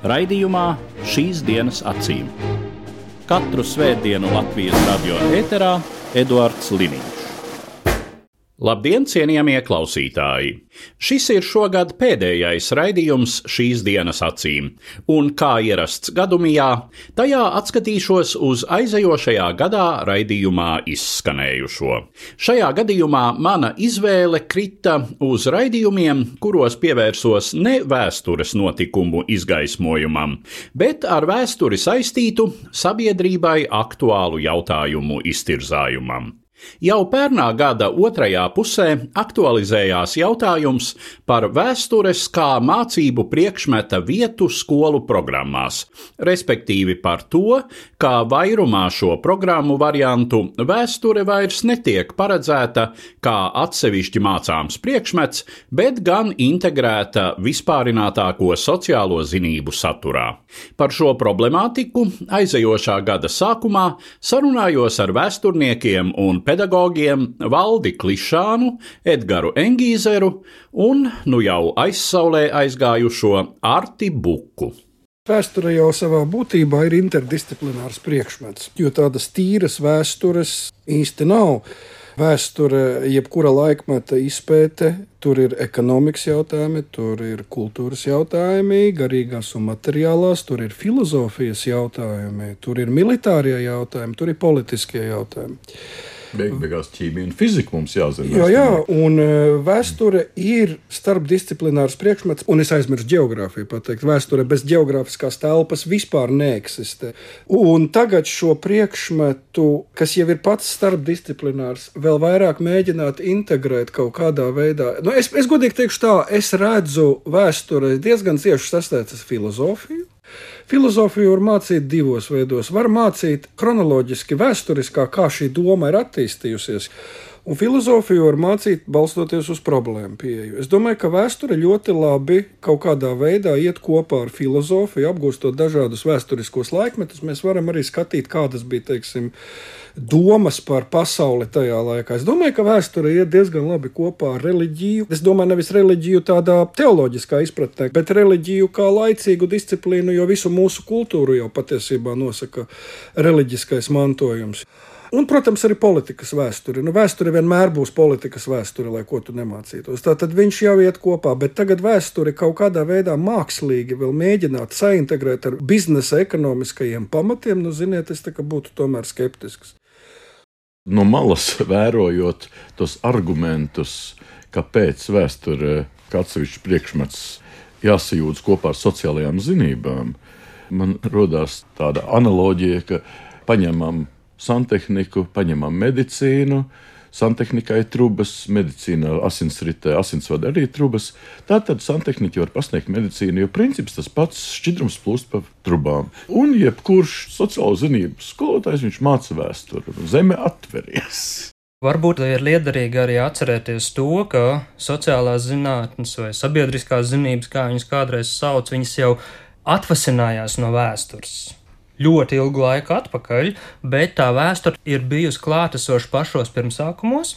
Raidījumā šīs dienas acīm. Katru svētdienu Latvijas radio eterā Eduards Liniņš. Labdien, cienījamie klausītāji! Šis ir šogad pēdējais raidījums šīs dienas acīm, un kā ierasts gadumijā, tajā atskatīšos uz aizejošajā gadā raidījumā izskanējušo. Šajā gadījumā mana izvēle krita uz raidījumiem, kuros pievērsos ne vēstures notikumu izgaismojumam, bet ar vēsturi saistītu sabiedrībai aktuālu jautājumu iztirzājumam. Jau pērnā gada otrajā pusē aktualizējās jautājums par vēstures kā mācību priekšmeta vietu skolu programmās, respektīvi par to, kā vairumā šo programmu variantu vēsture vairs netiek paredzēta kā atsevišķi mācāms priekšmets, bet gan integrēta vispārinātāko sociālo zinību saturā. Par šo problemātiku aizejošā gada sākumā sarunājos ar vēsturniekiem un pedagogiem Valdi Klišānu, Edgars Engīzeru un nu jau aizsaulē aizgājušo Arti Buku. Vēsture jau savā būtībā ir interdisciplinārs priekšmets, jo tādas tīras vēstures īsti nav. Vēsture, jebkura laikmeta izpēte, tur ir ekonomikas jautājumi, tur ir kultūras jautājumi, garīgās un materiālās, tur ir filozofijas jautājumi, tur ir militārie jautājumi, tur ir politiskie jautājumi. Beig, beigās ķīmija un fizika mums jāzina. Jā, jā, un uh, vēsture ir starpdisciplinārs priekšmets, un es aizmirsu geogrāfiju pateikt. Vēsture bez geogrāfiskās telpas vispār neeksistē. Un tagad šo priekšmetu, kas jau ir pats starpdisciplinārs, vēl vairāk mēģināt integrēt kaut kādā veidā. Nu, es, es godīgi teikšu tā, es redzu vēsturē diezgan cieši sastētas filozofiju. Filozofiju var mācīt divos veidos. Var mācīt kronoloģiski, vēsturiskā, kā šī doma ir attīstījusies. Un filozofiju var mācīt balstoties uz problēmu pieeju. Es domāju, ka vēsture ļoti labi kaut kādā veidā iet kopā ar filozofiju, apgūstot dažādus vēsturiskos laikmetus. Mēs varam arī skatīt, kādas bija, teiksim, domas par pasauli tajā laikā. Es domāju, ka vēsture iet diezgan labi kopā ar reliģiju. Es domāju, nevis reliģiju tādā teoloģiskā izpratnē, bet reliģiju kā laicīgu disciplīnu, jo visu mūsu kultūru jau patiesībā nosaka reliģiskais mantojums. Un, protams, arī politikas vēsture. Nu, vēsture vienmēr būs politikas vēsture, lai ko tu nemācītos. Tā tad viņš jau iet kopā, bet tagad vēsture kaut kādā veidā mākslīgi vēl mēģināt saintegrēt ar biznesa ekonomiskajiem pamatiem. Nu, ziniet, es būtu tomēr skeptisks. No malas vērojot tos argumentus, kāpēc vēsture kā atsevišķs priekšmets jāsajūtas kopā ar sociālajām zinībām, man radās tāda analoģija, ka paņemam santehniku, paņemam medicīnu. Santehnikai ir trubas, medicīnā asinsritē, asinsvada arī trubas. Tātad santehniķi var pasniegt medicīnu, jo princips tas pats šķidrums plūst pa trubām. Un jebkurš sociālo zinību skolotājs viņš māca vēsturi, zeme atveries. Varbūt ir liederīgi arī atcerēties to, ka sociālās zinātnes vai sabiedriskās zinības, kā viņas kādreiz sauc, viņas jau atvasinājās no vēstures ļoti ilgu laiku atpakaļ, bet tā vēsture ir bijusi klātesoša pašos pirmsākumos.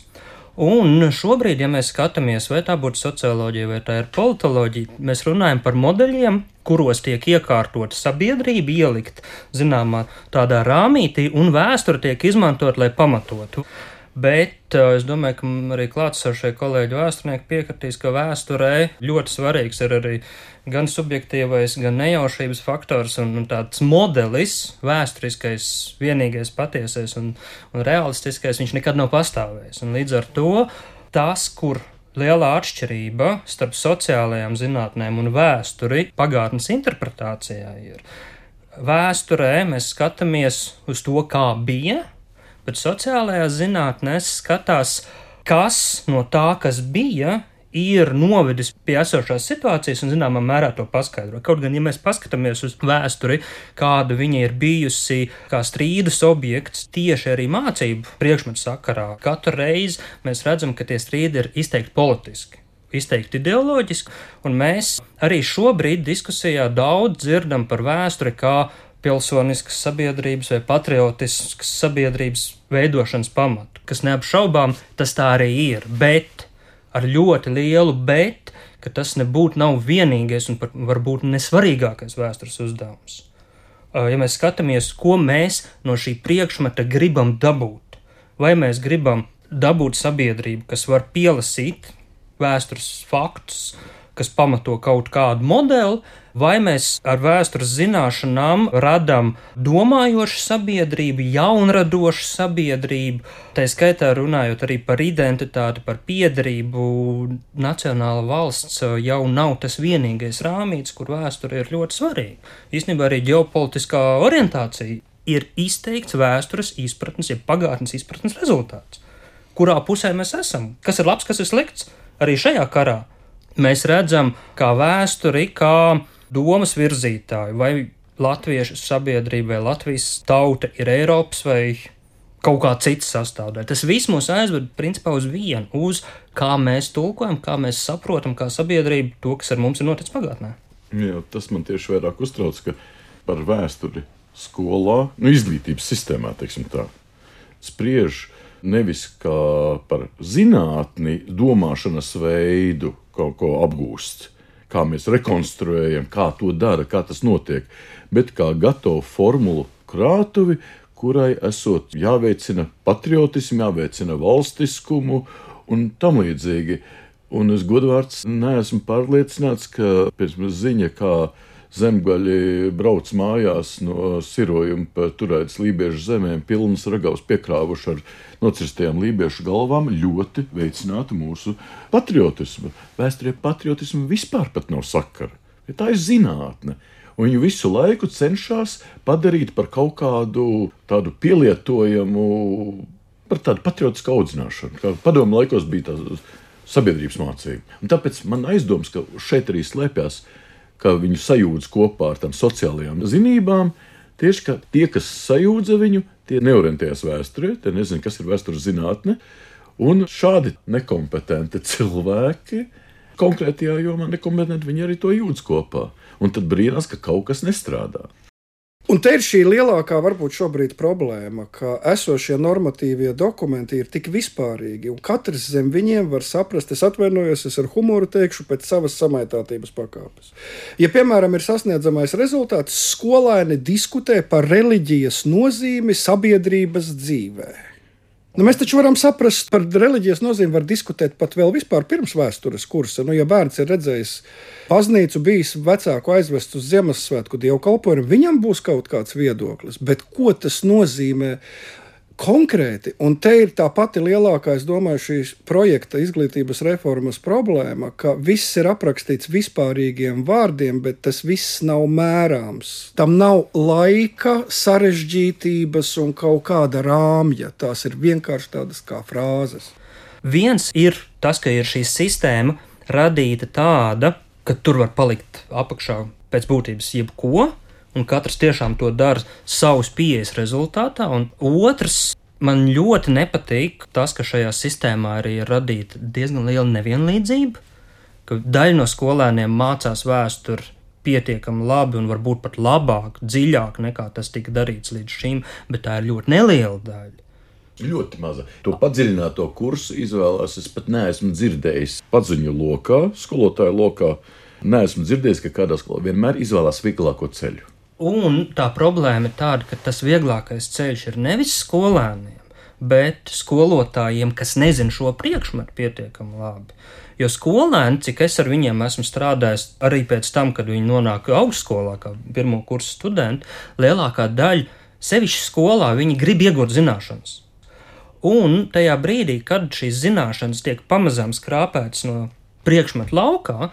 Un šobrīd, ja mēs skatāmies, vai tā būtu socioloģija vai tā ir politoloģija, mēs runājam par modeļiem, kuros tiek iekārtota sabiedrība, ielikt zināmā tādā rāmītī, un vēsture tiek izmantot, lai pamatotu. Bet uh, es domāju, ka arī klātsošie kolēģi vēsturnieki piekritīs, ka vēsturē ļoti svarīgs ir arī gan subjektīvais, gan nejaušības faktors un, un tāds modelis, vēsturiskais, vienīgais patiesais un, un realistiskais, viņš nekad nav pastāvējis. Un līdz ar to tas, kur liela atšķirība starp sociālajām zinātnēm un vēsturi pagātnes interpretācijā ir. Vēsturē mēs skatāmies uz to, kā bija, bet sociālajās zinātnēs skatās, kas no tā, kas bija, ir novedis pie esošās situācijas un, zināmā mērā, to paskaidro. Kaut gan, ja mēs paskatāmies uz vēsturi, kāda viņa ir bijusi, kā strīdus objekts tieši arī mācību priekšmetu sakarā, katru reizi mēs redzam, ka tie strīdi ir izteikti politiski. Izteikti ideoloģiski, un mēs arī šobrīd diskusijā daudz dzirdam par vēsturi kā pilsoniskas sabiedrības vai patriotiskas sabiedrības veidošanas pamatu, kas neapšaubām tas tā arī ir. Bet ar ļoti lielu bet, ka tas nebūtu nav vienīgais un varbūt nesvarīgākais vēstures uzdevums. Ja mēs skatāmies, ko mēs no šī priekšmeta gribam dabūt, vai mēs gribam dabūt sabiedrību, kas var pielasīt vēstures faktus, kas pamato kaut kādu modeli, vai mēs ar vēstures zināšanām radām domājošu sabiedrību, jaunradošu sabiedrību, tā skaitā runājot arī par identitāti, par piedarību. Nacionāla valsts jau nav tas vienīgais rāmīts, kur vēsture ir ļoti svarīga. Īstenībā arī ģeopolitiskā orientācija ir izteikts vēstures izpratnes, ja pagātnes izpratnes rezultāts. Kurā pusē mēs esam? Kas ir labs, kas ir slikts? Arī šajā karā mēs redzam, kā vēsturi, kā domas virzītāju, vai latviešu sabiedrība vai Latvijas tauta ir Eiropas vai kaut kā cits sastāvdaļa. Tas viss mūs aizved principā uz vienu, uz kā mēs tulkojam, kā mēs saprotam, kā sabiedrība to, kas ar mums ir noticis pagātnē. Jā, tas man tieši vairāk uztrauc, ka par vēsturi skolā, nu, izglītības sistēmā, teiksim tā, spriež nevis kā par zinātni, domāšanas veidu, kaut ko apgūst, kā mēs rekonstruējam, kā to dara, kā tas notiek, bet kā gatavu formulu krātuvi, kurai esot jāveicina patriotismu, jāveicina valstiskumu un tam līdzīgi. Un es godvārds neesmu pārliecināts, ka pēc ziņa, kā zemgaļi brauc mājās no sirojuma pa turētas lībiešu zemēm, pilnas ragavas piekrāvuši ar nocirstajām lībiešu galvām, ļoti veicinātu mūsu patriotismu. Vēsturē patriotismu vispār pat nav sakara. Ja tā ir zinātne. Un viņi visu laiku cenšas padarīt par kaut kādu tādu pielietojamu, par tādu patriotisku audzināšanu. Kā padomu laikos bija tā sabiedrības mācība. Un tāpēc man aizdoms, ka šeit arī slēpjas ka viņu sajūdz kopā ar tām sociālajām zinībām. Tieši ka tie, kas sajūdza viņu, tie neorientējas vēsturē, tie nezina, kas ir vēstures zinātne. Un šādi nekompetenti cilvēki, konkrētajā jomā nekompetenti, viņi arī to jūtas kopā. Un tad brīnās, ka kaut kas nestrādā. Un te ir šī lielākā, varbūt šobrīd problēma, ka esošie normatīvie dokumenti ir tik vispārīgi, un katrs zem viņiem var saprast, es atvainojos, es ar humoru teikšu, pēc savas samaitātības pakāpes. Ja, piemēram, ir sasniedzamais rezultāts, skolēni diskutē par reliģijas nozīmi sabiedrības dzīvēm. Nu, mēs taču varam saprast, par reliģijas nozīmi var diskutēt pat vēl vispār pirms vēstures kursa. Nu, ja bērns ir redzējis baznīcu, bijis vecāku aizvest uz Ziemassvētku dievkalpojumu, viņam būs kaut kāds viedoklis. Bet ko tas nozīmē konkrēti, un te ir tā pati lielākā, es domāju, šīs projekta izglītības reformas problēma, ka viss ir aprakstīts vispārīgiem vārdiem, bet tas viss nav mērāms. Tam nav laika, sarežģītības un kaut kāda rāmja. Tās ir vienkārši tādas kā frāzes. Viens ir tas, ka ir šī sistēma radīta tāda, ka tur var palikt apakšā pēc būtības jebko, un katrs tiešām to dara savas pieejas rezultātā. Un otrs, man ļoti nepatīk tas, ka šajā sistēmā arī ir radīta diezgan liela nevienlīdzība, ka daļa no skolēniem mācās vēsturi pietiekami labi un varbūt pat labāk, dziļāk nekā tas tika darīts līdz šim, bet tā ir ļoti neliela daļa. Ļoti maza. To padziļināto kursu izvēlās. Es pat neesmu dzirdējis paziņu lokā, skolotāju lokā. Neesmu dzirdējis, ka kādā skolā vienmēr izvēlās vieglāko ceļu. Un tā problēma ir tāda, ka tas vieglākais ceļš ir nevis skolēniem, bet skolotājiem, kas nezina šo priekšmetu pietiekami labi. Jo skolēni, cik es ar viņiem esmu strādājis, arī pēc tam, kad viņi nonāk augstskolā, kā pirmo kursu studenti, lielākā daļa, sevišķi skolā, viņi grib iegūt zināšanas. Un tajā brīdī, kad šīs zināšanas tiek pamazām skrāpētas no priekšmetu laukā,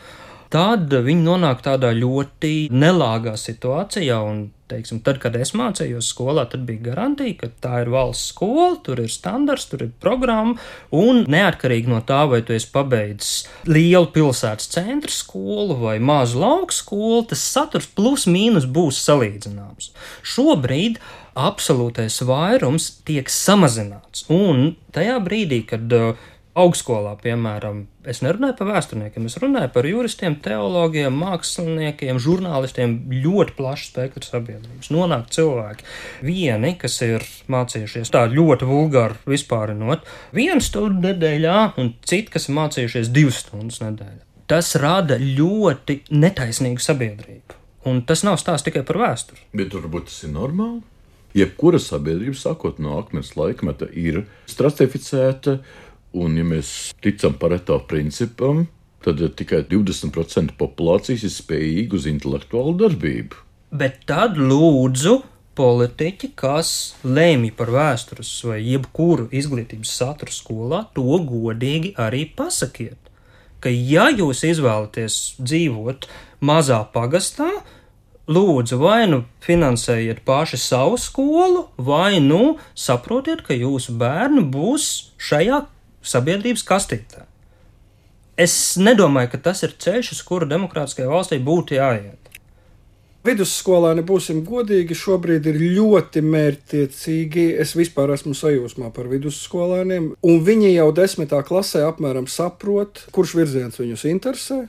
tad viņi nonāk tādā ļoti nelāgā situācijā. Un, teiksim, tad, kad es mācījos skolā, tad bija garantija, ka tā ir valsts skola, tur ir standarts, tur ir programma. Un neatkarīgi no tā, vai tu esi pabeidzis lielu pilsētas centra skolu vai mazu lauku skolu, tas saturs plus mīnus būs salīdzināms. Šobrīd absolūtais vairums tiek samazināts. Un tajā brīdī, kad uh, augstskolā, piemēram, es nerunāju par vēsturniekiem, es runāju par juristiem, teologiem, māksliniekiem, žurnālistiem, ļoti plašs spektrs sabiedrības. Nonāk cilvēki, vieni, kas ir mācījušies tā ļoti vulgāri vispārinot, vienu stundu nedēļā, un citi, kas ir mācījušies divas stundas nedēļā. Tas rada ļoti netaisnīgu sabiedrību. Un tas nav stāsts tikai par vēsturi. Bet varbūt tas ir normāli. Jebkura sabiedrība, sākot no akmens laikmeta, ir stratificēta Un, ja mēs ticam pareto principam, tad tikai 20% populācijas ir spējīga uz intelektuālu darbību. Bet tad lūdzu politiķi, kas lēmj par vēstures vai jebkuru izglītības saturu skolā, to godīgi arī pasakiet. Ka, ja jūs izvēlaties dzīvot mazā pagastā, lūdzu, vai nu finansējiet paši savu skolu, vai nu saprotiet, ka jūsu bērni būs šajā sabiedrības kastītē. Es nedomāju, ka tas ir ceļš, uz kuru demokrātiskajai valstī būtu jāiet. Vidusskolēni, būsim godīgi, šobrīd ir ļoti mērķtiecīgi. Es vispār esmu sajūsmā par vidusskolēniem, un viņi jau desmitā klasē apmēram saprot, kurš virziens viņus interesē,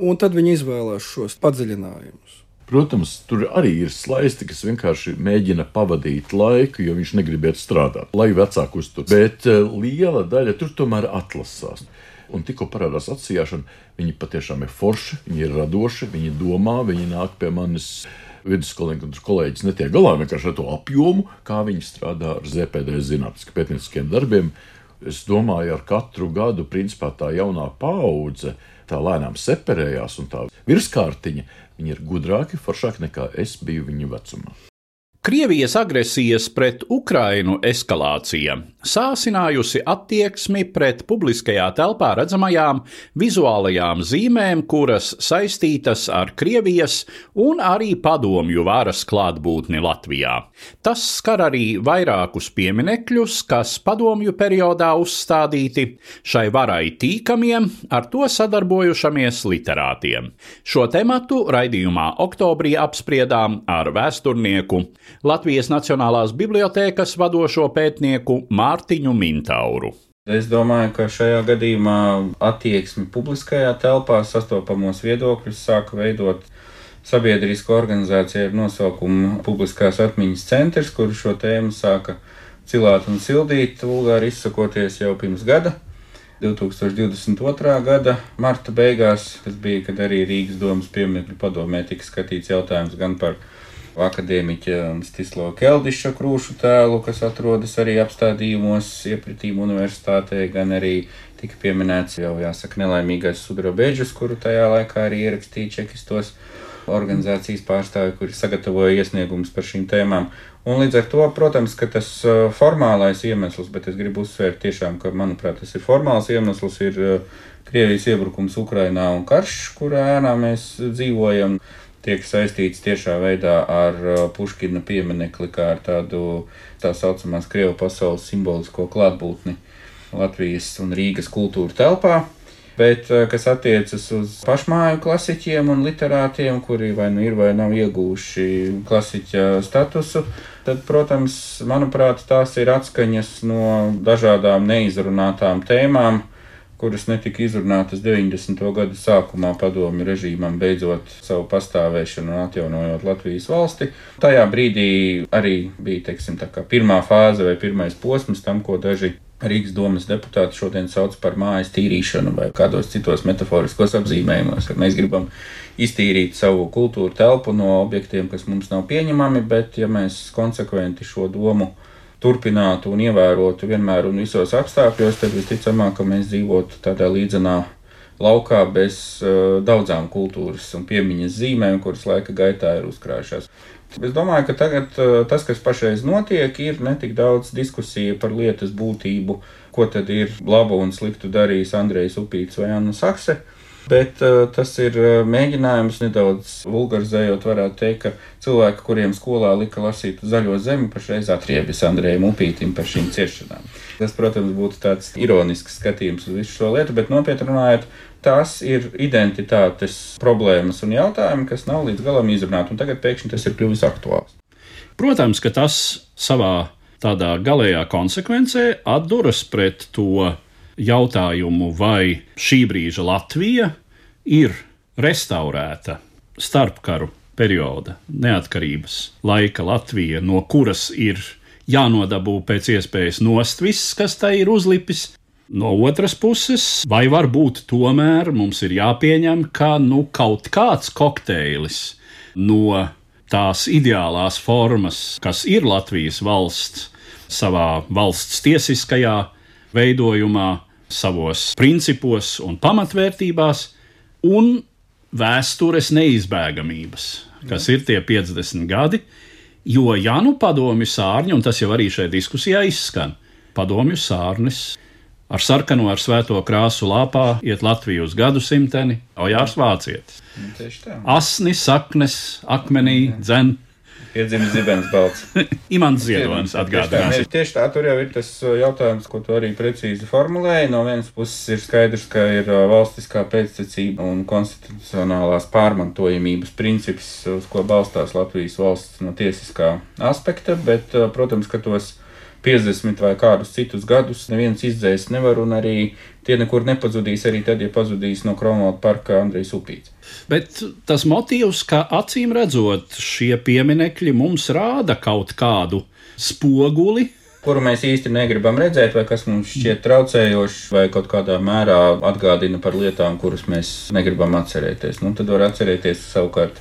un tad viņi izvēlās šos padziļinājumus. Protams, tur arī ir slaisti, kas vienkārši mēģina pavadīt laiku, jo viņš negrib iet strādāt, lai vecāku uztur. Bet uh, liela daļa tur tomēr atlasās. Un tikko parādās atsijāšana, viņi patiešām ir forši, viņi ir radoši, viņi domā, viņi nāk pie manis. Vidusskolnieku kolēģis netiek galā vienkārši ar to apjomu, kā viņi strādā ar ZPD zinātniskiem pētnieciskiem darbiem. Es domāju, ar katru gadu principā tā jaunā paudze tā lēnām separējās, un tā virskārtiņa Viņi ir gudrāki, foršāki nekā es biju viņu vecumā. Krievijas agresijas pret Ukrainu eskalācija sāsinājusi attieksmi pret publiskajā telpā redzamajām vizuālajām zīmēm, kuras saistītas ar Krievijas un arī padomju varas klātbūtni Latvijā. Tas skar arī vairākus pieminekļus, kas padomju periodā uzstādīti šai varai tīkamiem, ar to sadarbojušamies literātiem. Šo tematu raidījumā oktobrī apspriedām ar vēsturnieku Latvijas Nacionālās bibliotēkas vadošo pētnieku Mārtiņu Mintauru. Es domāju, ka šajā gadījumā attieksme publiskajā telpā sastopamos viedokļus sāka veidot sabiedriska organizācija ar nosaukumu Publiskās atmiņas centrs, kur šo tēmu sāka cilāt un sildīt, vulgāri izsakoties jau pirms gada. 2022. gada marta beigās, tas bija, kad arī Rīgas domas pieminiektu padomē tika skatīts jautājums gan par akadēmiķa Stislo Keldiša krūšu tēlu, kas atrodas arī apstādījumos iepratīm universitātē, gan arī tika pieminēts jau jāsaka nelaimīgais Sudro Beģus, kuru tajā laikā arī ierakstīja čekistos organizācijas pārstāvi, kuri sagatavoja iesniegumus par šīm tēmām. Un līdz ar to, protams, ka tas uh, formālais iemesls, bet es gribu uzsvērt tiešām, ka, manuprāt, tas ir formāls iemesls, ir uh, Krievijas iebrukums Ukrainā un karš, kurā ēnā mēs dzīvojam tiek saistīts tiešā veidā ar uh, Puškina pieminekli, kā ar tādu tā saucamās Krievu pasaules simbolisko klātbūtni Latvijas un Rīgas kultūra telpā. Bet, uh, kas attiecas uz pašmāju klasiķiem un literātiem, kuri vai nu ir vai nav iegūši klasiķa statusu, tad, protams, manuprāt, tās ir atskaņas no dažādām neizrunātām tēmām, kuras netika izrunātas 90. gadu sākumā padomju režīmam, beidzot savu pastāvēšanu un atjaunojot Latvijas valsti. Tajā brīdī arī bija teiksim, pirmā fāze vai pirmais posms tam, ko daži Rīgas domas deputāti šodien sauc par mājas tīrīšanu vai kādos citos metaforiskos apzīmējumos. Mēs gribam iztīrīt savu kultūru telpu no objektiem, kas mums nav pieņemami, bet ja mēs konsekventi šo domu turpinātu un ievērotu vienmēr un visos apstākļos, tad visticamāk, ka mēs dzīvotu tādā līdzenā laukā bez uh, daudzām kultūras un piemiņas zīmēm, kuras laika gaitā ir uzkrājušās. Es domāju, ka tagad uh, tas, kas pašreiz notiek, ir ne tik daudz diskusija par lietas būtību, ko tad ir labu un sliktu darījis Andrejs Upīts vai Anna Sakse, Bet uh, tas ir uh, mēģinājums nedaudz vulgarizējot, varētu teikt, ka cilvēki, kuriem skolā lika lasīt zaļo zemi, pašreiz atriebjas Andrejam Upītam par šīm ciešanām. Tas, protams, būtu tāds ironisks skatījums uz visu šo lietu, bet nopietni runājot, tās ir identitātes problēmas un jautājumi, kas nav līdz galam izrunāti, un tagad pēkšņi tas ir kļuvis aktuāls. Protams, ka tas savā tādā galējā konsekvencē atduras pret to jautājumu, vai šī brīža Latvija ir restaurēta starpkaru perioda, neatkarības laika Latvija, no kuras ir jānodabū pēc iespējas nost viss, kas tai ir uzlipis. No otras puses, vai varbūt tomēr mums ir jāpieņem, ka nu, kaut kāds kokteilis no tās ideālās formas, kas ir Latvijas valsts, savā valsts tiesiskajā veidojumā, savos principos un pamatvērtībās, un vēstures neizbēgamības, kas ir tie 50 gadi. Jo, ja nu padomju sārņi, un tas jau arī šajā diskusijā izskan, padomju sārnis ar sarkano ar svēto krāsu lāpā iet Latviju uz gadsimteni, Ojārs Vācietis. Asni, saknes, akmenī, dzen, Iedzimis zibens balts. Imants Ziedonis atgādinās. Tieši, tieši tā, tur jau ir tas uh, jautājums, ko tu arī precīzi formulēji. No vienas puses ir skaidrs, ka ir uh, valstiskā pēctecība un konstitucionālās pārmantojamības princips, uz ko balstās Latvijas valsts no tiesiskā aspekta, bet, uh, protams, ka tos 50 vai kādus citus gadus neviens izdzēst nevar, un arī tie nekur nepazudīs, arī tad, ja pazudīs no Kronvalda parka Andrejs Upīts. Bet tas motīvs, ka acīm redzot, šie pieminekļi mums rāda kaut kādu spoguli, kuru mēs īsti negribam redzēt, vai kas mums šķiet traucējošs, vai kaut kādā mērā atgādina par lietām, kuras mēs negribam atcerēties. Nu, tad var atcerēties savukārt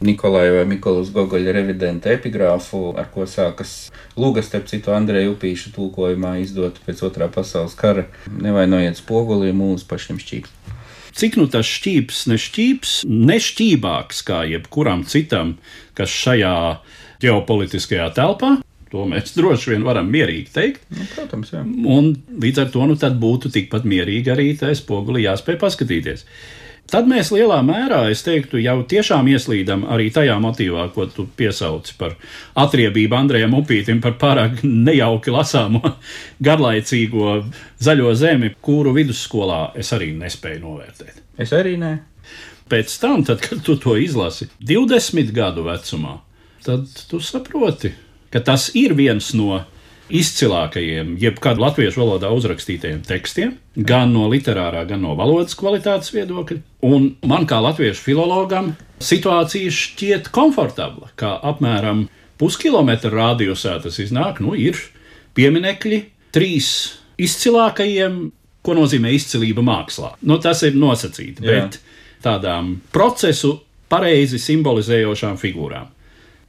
Nikolai vai Mikolas Gogoļa revidenta epigrāfu, ar ko sākas Lūgas, starp citu, Andreja Upīša tulkojumā izdot pēc otrā pasaules kara. Nevainojiet spoguli, mūsu pašiem šķīps. Cik nu tas šķīps, nešķīps, nešķībāks kā jebkuram citam, kas šajā ģeopolitiskajā telpā, To mēs droši vien varam mierīgi teikt. Nu, protams, jā. Un līdz ar to nu, būtu tikpat mierīgi arī tajā spogulī jāspēj paskatīties. Tad mēs lielā mērā, es teiktu, jau tiešām ieslīdam arī tajā motīvā, ko tu piesauci par atriebību Andrejam Upītam, par pārāk nejauki lasāmo, garlaicīgo zaļo zemi, kuru vidusskolā es arī nespēju novērtēt. Es arī nē. Pēc tam, tad, kad tu to izlasi 20 gadu vecumā, tad tu saproti, ka tas ir viens no izcilākajiem, jebkad latviešu valodā uzrakstītajiem tekstiem, gan no literārā, gan no valodas kvalitātes viedokļa. Un man, kā latviešu filologam, situācija šķiet komfortabla, kā apmēram puskilometra radiusā tas iznāk, nu, ir pieminekļi trīs izcilākajiem, ko nozīmē izcilība mākslā. Nu, tas ir nosacīti, Jā. bet tādām procesu pareizi simbolizējošām figūrām.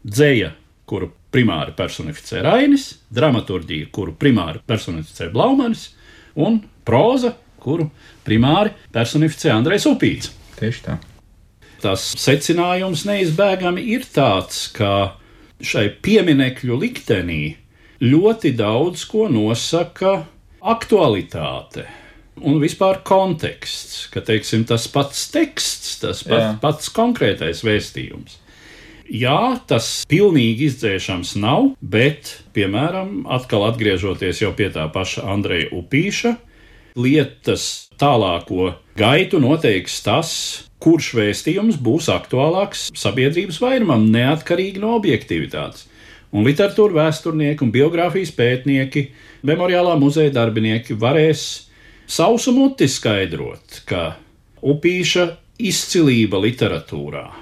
Dzēja, kuru primāri personificē Rainis, dramaturģija, kuru primāri personificē Blaumanis, un proza, kuru primāri personificē Andrejs Upīts. Tieši tā. Tas secinājums neizbēgami ir tāds, ka šai pieminekļu liktenī ļoti daudz ko nosaka aktualitāte. Un vispār konteksts, ka teiksim, tas pats teksts, tas pat, pats konkrētais vēstījums Jā, tas pilnīgi izdzēšams nav, bet, piemēram, atkal atgriežoties jau pie tā paša Andreja Upīša, lietas tālāko gaitu noteiks tas, kurš vēstījums būs aktuālāks sabiedrības vairumam, neatkarīgi no objektivitātes. Un literatūra vēsturnieki un biogrāfijas pētnieki, memoriālā muzeja darbinieki varēs sausu muti skaidrot, ka upīša izcilība literatūrā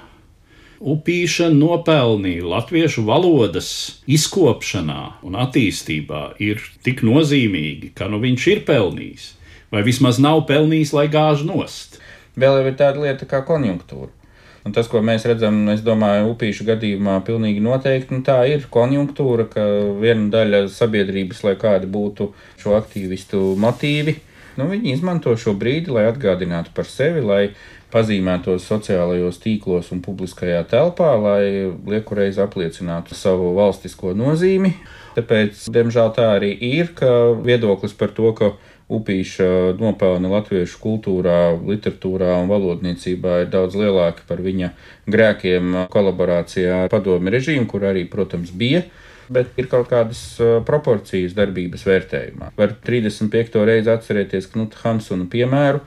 Upīša nopelnīja latviešu valodas izkopšanā un attīstībā ir tik nozīmīgi, ka nu viņš ir pelnījis, vai vismaz nav pelnījis, lai gāž nost. Vēl ir tāda lieta kā konjunktūra. Un tas, ko mēs redzam, es domāju, upīšu gadījumā, pilnīgi noteikti nu, tā ir konjunktūra, ka viena daļa sabiedrības, lai kādi būtu šo aktīvistu motīvi, nu, viņi izmanto šo brīdi, lai atgādinātu par sevi, lai pazīmētos sociālajos tīklos un publiskajā telpā, lai liekureiz apliecinātu savu valstisko nozīmi. Tāpēc, diemžēl, tā arī ir, ka viedoklis par to, ka Upīša nopelni latviešu kultūrā, literatūrā un valodniecībā ir daudz lielāki par viņa grēkiem kolaborācijā ar padomi režīmu, kur arī, protams, bija bet ir kaut kādas proporcijas darbības vērtējumā. Var 35. reizi atcerēties Knuta Hansona piemēru,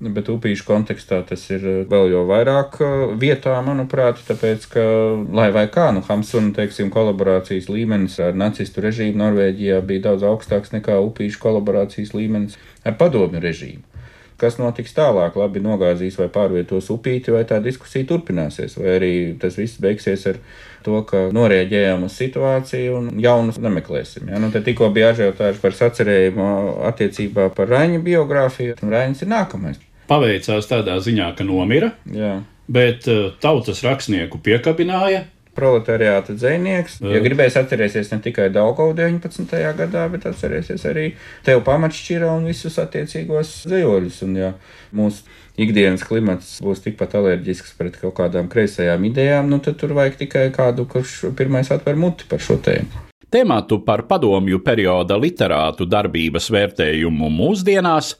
bet upīšu kontekstā tas ir vēl jau vairāk vietā, manuprāt, tāpēc, ka, lai vai kā, nu, Hamsuna, teiksim, kolaborācijas līmenis ar nacistu režīmu Norvēģijā bija daudz augstāks nekā upīšu kolaborācijas līmenis ar padomju režīmu. Kas notiks tālāk? Labi, nogāzīs vai pārvietos upīti, vai tā diskusija turpināsies, vai arī tas viss beigsies ar to, ka norēģējām uz situāciju un jaunus nemeklēsim. Ja? Nu, te tikko bija ažiotāži par sacerējumu attiecībā par Raņa biogrāfiju, un Raņas ir nākamais. Paveicās tādā ziņā, ka nomira, Jā. bet uh, tautas rakstnieku piekabināja. Proletariāta dzinieks. Ja gribēs atcerēties ne tikai Daugavu 19. gadā, bet atcerēsies arī tev pamatšķira un visus attiecīgos zejoļus. Un ja mūsu ikdienas klimats būs tikpat alerģisks pret kaut kādām kreisajām idejām, nu tad tur vajag tikai kādu, kurš pirmais atver muti par šo tēmu. Tēmātu par padomju perioda literātu darbības vērtējumu mūsdienās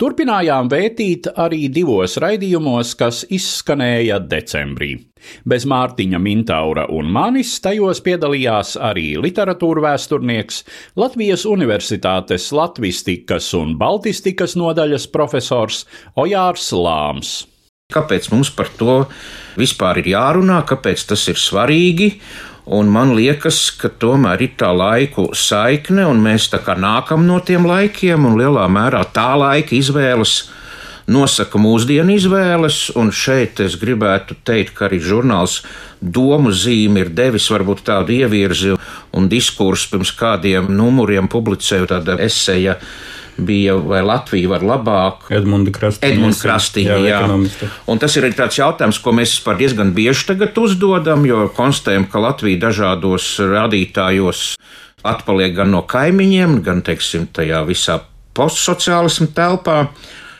turpinājām vētīt arī divos raidījumos, kas izskanēja decembrī. Bez Mārtiņa Mintaura un manis tajos piedalījās arī literatūra vēsturnieks, Latvijas Universitātes latvistikas un baltistikas nodaļas profesors Ojārs Lāms. Kāpēc mums par to vispār ir jārunā, kāpēc tas ir svarīgi? Un man liekas, ka tomēr ir tā laiku saikne, un mēs tā kā nākam no tiem laikiem, un lielā mērā tā laika izvēles nosaka mūsdienu izvēles. Un šeit es gribētu teikt, ka arī žurnāls Domu zīme ir devis varbūt tādu ievirzi un diskursu pirms kādiem numuriem publicēju tāda eseja bija, vai Latvija var labāk. Edmunda Krastīņa. Edmunda Krastīņa, jā. jā. Un tas ir arī tāds jautājums, ko mēs vispār diezgan bieži tagad uzdodam, jo konstatējam, ka Latvija dažādos rādītājos atpaliek gan no kaimiņiem, gan, teiksim, tajā visā postsociālismu telpā.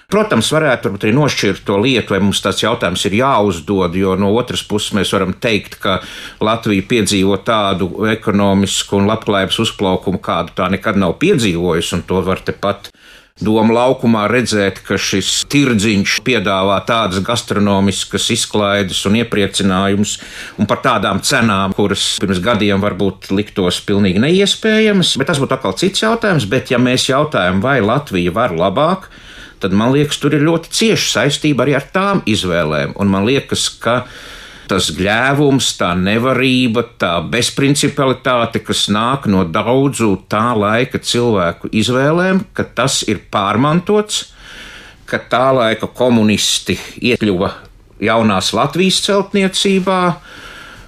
Protams, varētu arī nošķirt to lietu, vai mums tas jautājums ir jāuzdod, jo no otras puses mēs varam teikt, ka Latvija piedzīvo tādu ekonomisku un labklājības uzplaukumu, kādu tā nekad nav piedzīvojusi, un to var tepat Doma laukumā redzēt, ka šis tirdziņš piedāvā tādas gastronomiskas izklaides un iepriecinājumus, un par tādām cenām, kuras pirms gadiem varbūt liktos pilnīgi neiespējamas. Bet tas būtu atkal cits jautājums. Bet, ja mēs jautājam, vai Latvija var labāk, tad man liekas, tur ir ļoti cieša saistība arī ar tām izvēlēm. Un man liekas, ka tas gļēvums, tā nevarība, tā bezprincipialitāte, kas nāk no daudzu tā laika cilvēku izvēlēm, ka tas ir pārmantots, ka tā laika komunisti iekļuva jaunās Latvijas celtniecībā,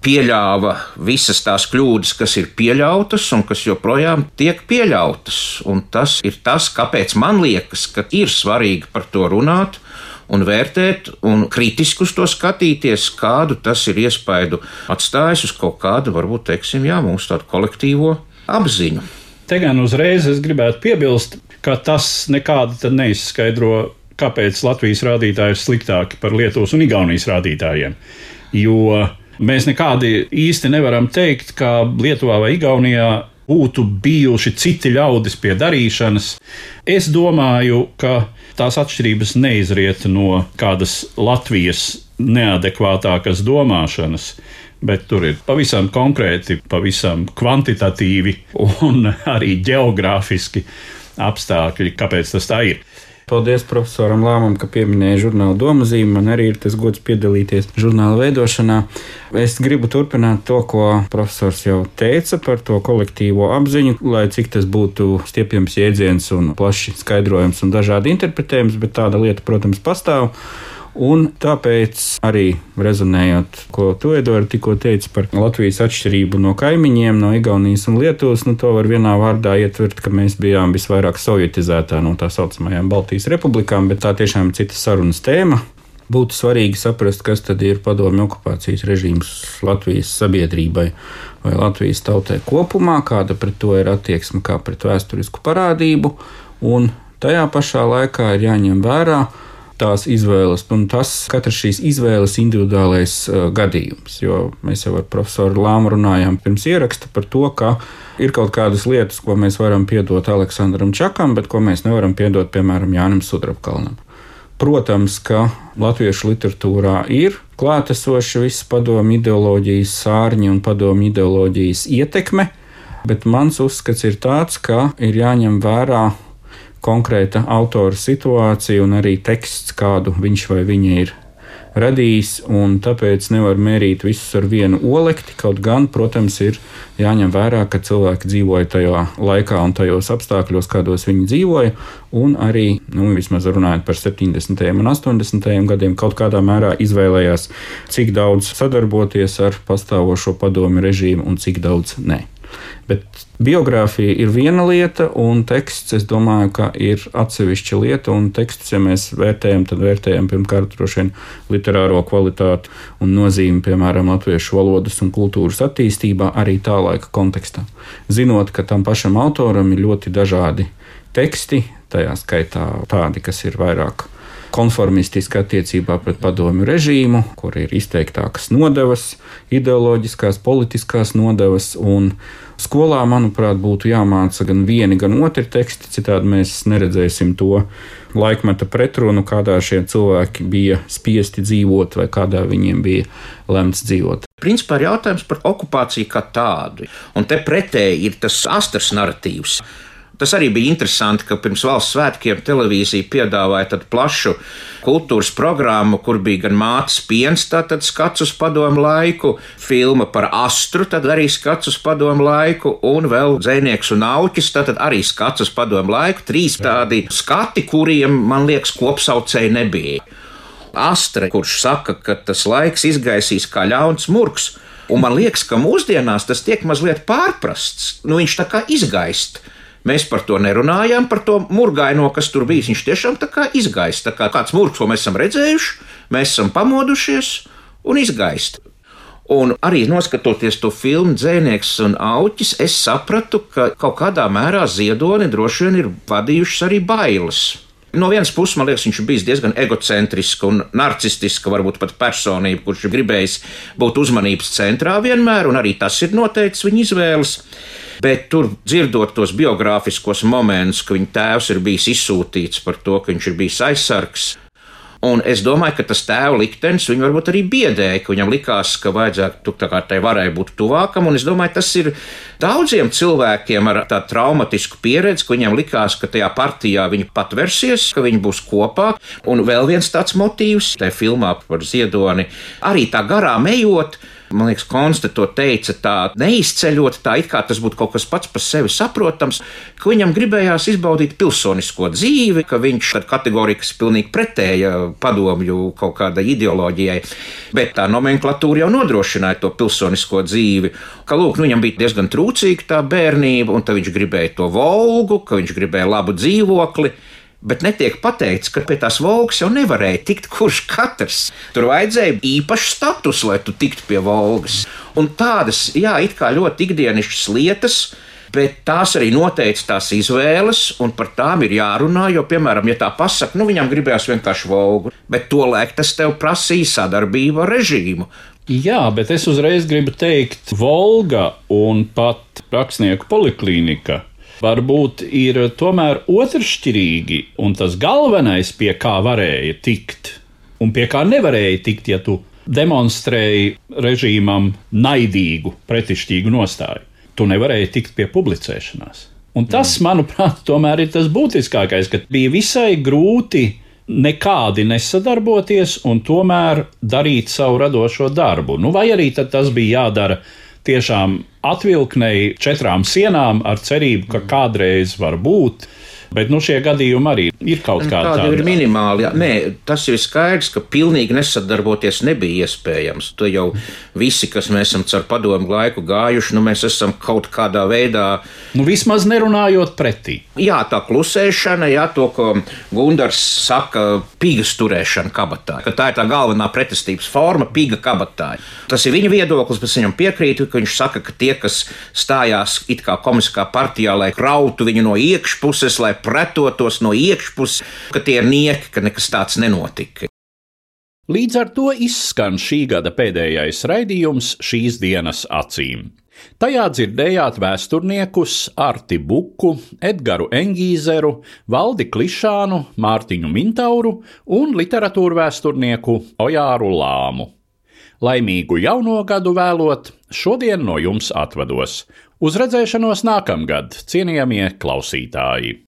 pieļāva visas tās kļūdas, kas ir pieļautas un kas joprojām tiek pieļautas. Un tas ir tas, kāpēc man liekas, ka ir svarīgi par to runāt un vērtēt, un kritiski uz to skatīties, kādu tas ir iespaidu atstājis uz kaut kādu, varbūt, teiksim, jā, mūsu tādu kolektīvo apziņu. Te gan uzreiz es gribētu piebilst, ka tas nekādi neizskaidro, kāpēc Latvijas rādītāji ir sliktāki par Lietuvas un Igaunijas rādītājiem. Jo mēs nekādi īsti nevaram teikt, ka Lietuvā vai Igaunijā būtu bijuši citi ļaudis pie darīšanas. Es domāju, ka tās atšķirības neizriet no kādas Latvijas neadekvātākas domāšanas. Bet tur ir pavisam konkrēti, pavisam kvantitatīvi un arī geogrāfiski apstākļi, kāpēc tas tā ir. Paldies profesoram Lāmam, ka pieminēja žurnāla domazīmi. Man arī ir tas gods piedalīties žurnāla veidošanā. Es gribu turpināt to, ko profesors jau teica par to kolektīvo apziņu, lai cik tas būtu stiepjams jēdziens un plaši skaidrojams un dažādi interpretējums, bet tāda lieta, protams, pastāv. Un tāpēc arī rezonējot, ko tu, Edvards, tikko teici par Latvijas atšķirību no kaimiņiem, no Igaunijas un Lietuvas, nu to var vienā vārdā ietvert, ka mēs bijām visvairāk sovietizētā no tā saucamajām Baltijas republikām, bet tā tiešām ir cita sarunas tēma. Būtu svarīgi saprast, kas tad ir padomju okupācijas režīms Latvijas sabiedrībai vai Latvijas tautai kopumā, kāda pret to ir attieksme kā pret vēsturisku parādību, un tajā pašā laikā ir jāņem vērā, tās izvēles, un tas katrs šīs izvēles individuālais uh, gadījums. Jo mēs jau ar profesoru Lāmu runājām pirms ieraksta par to, ka ir kaut kādas lietas, ko mēs varam piedot Aleksandram Čakam, bet ko mēs nevaram piedot, piemēram, Jānim Sudrabkalnam. Protams, ka latviešu literatūrā ir klātesoša visas padomu ideoloģijas sārņi un padomu ideoloģijas ietekme, bet mans uzskats ir tāds, ka ir jāņem vērā konkrēta autora situācija un arī teksts, kādu viņš vai viņa ir radījis, un tāpēc nevar mērīt visus ar vienu olekti. Kaut gan, protams, ir jāņem vērā, ka cilvēki dzīvoja tajā laikā un tajos apstākļos, kādos viņi dzīvoja, un arī, nu, vismaz runājot par 70. un 80. gadiem, kaut kādā mērā izvēlējās, cik daudz sadarboties ar pastāvošo padomi režīmu un cik daudz ne. Bet biogrāfija ir viena lieta, un teksts, es domāju, ka ir atsevišķa lieta. Un tekstus, ja mēs vērtējam, tad vērtējam pirmkārt droši vien literāro kvalitāti un nozīmi, piemēram, latviešu valodas un kultūras attīstībā, arī tā laika kontekstā. Zinot, ka tam pašam autoram ir ļoti dažādi teksti, tajā skaitā tādi, kas ir vairāk konformistiski attiecībā pret padomju režīmu, kur ir izteiktākas nodevas, ideoloģiskās, politiskās nodevas. Skolā, manuprāt, būtu jāmāca gan vieni, gan otri teksti, citādi mēs neredzēsim to laikmeta pretrunu, kādā šie cilvēki bija spiesti dzīvot vai kādā viņiem bija lemts dzīvot. Principā ir jautājums par okupāciju kā tādu, un te pretēji ir tas astras narratīvs Tas arī bija interesanti, ka pirms valsts svētkiem televīzija piedāvāja tādu plašu kultūras programmu, kur bija gan mātes piens, tātad skats uz padomu laiku, filma par astru, tad arī skats uz padomu laiku, un vēl dzēnieks un auķis, tātad arī skats uz padomu laiku. Trīs tādi skati, kuriem, man liekas, kopsaucēji nebija. Astre, kurš saka, ka tas laiks izgaisīs kā ļauns murgs, un man liekas, ka mūsdienās tas tiek mazliet pārprasts. Nu, viņš tā kā izgaist. Mēs par to nerunājām, par to murgaino, kas tur bijis. Viņš tiešām tā kā izgaist. Tā kā kāds murgs, ko mēs esam redzējuši, mēs esam pamodušies un izgaist. Un arī noskatoties to filmu Dzēnieks un Auķis, es sapratu, ka kaut kādā mērā ziedoni droši vien ir vadījušas arī bailes. No vienas puses, man liekas, viņš ir bijis diezgan egocentrisks un narcistisks, varbūt pat personība, kurš ir gribējis būt uzmanības centrā vienmēr, un arī tas ir noteicis viņa izvēles. Bet tur dzirdot tos biogrāfiskos momentus, ka viņa tēvs ir bijis izsūtīts par to, ka viņš ir bijis aizsargs. Un es domāju, ka tas tēva liktenis viņu varbūt arī biedēja, ka viņam likās, ka vajadzētu tā kā tai varai būt tuvākam. Un es domāju, tas ir daudziem cilvēkiem ar tādu traumatisku pieredzi, ka viņiem likās, ka tajā partijā viņi patversies, ka viņi būs kopā. Un vēl viens tāds motīvs tajā filmā par ziedoni, arī tā garām ejot Man liekas, Konsta to teica tā neizceļot, tā it kā tas būtu kaut kas pats par sevi saprotams, ka viņam gribējās izbaudīt pilsonisko dzīvi, ka viņš ir ir pilnīgi pretēja padomju kaut kādai ideoloģijai, bet tā nomenklatūra jau nodrošināja to pilsonisko dzīvi. Ka, lūk, nu, viņam bija diezgan trūcīga tā bērnība, un viņš gribēja to volgu, ka viņš gribēja labu dzīvokli bet netiek pateikts, ka pie tās volgas jau nevarēja tikt kurš katrs. Tur vajadzēja īpašu statusu, lai tu tiktu pie volgas. Un tādas, jā, it kā ļoti ikdienišķas lietas. Bet tās arī noteica tās izvēles, un par tām ir jārunā. Jo, piemēram, ja tā pasakā, nu viņam gribējās vienkārši volgu, bet to laiku tas tev prasīja sadarbību ar režīmu. Jā, bet es uzreiz gribu teikt, Volga un pat rakstnieku poliklīnika varbūt ir tomēr otršķirīgi, un tas galvenais, pie kā varēja tikt, un pie kā nevarēja tikt, ja tu demonstrēji režīmam naidīgu, pretišķīgu nostāju. Tu nevarēji tikt pie publicēšanās. Un tas, mm. manuprāt, tomēr ir tas būtiskākais, ka bija visai grūti nekādi nesadarboties un tomēr darīt savu radošo darbu. Nu, vai arī tas bija jādara tiešām atvilknēji četrām sienām ar cerību, ka kādreiz var būt Bet nu, šie gadījumi arī ir kaut kādi. Tādi ir minimāli. Jā. Nē, tas ir skaidrs, ka pilnīgi nesadarboties nebija iespējams. To jau visi, kas mēs esam caur padomu laiku gājuši, nu mēs esam kaut kādā veidā. Nu, vismaz nerunājot pretī. Jā, tā klusēšana, jā, to, ko Gundars saka, pīgas turēšana kabatā. Ka tā ir tā galvenā pretestības forma, pīga kabatā. Tas ir viņa viedoklis, bet viņam piekrītu, ka viņš saka, ka tie, kas stājās it kā komiskā partijā, lai krautu viņu no iekšpuses, lai pretotos no iekšpuses, ka tie ir nieki, ka nekas tāds nenotika. Līdz ar to izskan šī gada pēdējais raidījums šīs dienas acīm. Tajā dzirdējāt vēsturniekus Arti Buku, Edgars Engīzeru, Valdi Klišānu, Mārtiņu Mintauru un literatūru vēsturnieku Ojāru Lāmu. Laimīgu jauno gadu vēlot, šodien no jums atvados. Uz redzēšanos nākamgad, cienījamie klausītāji!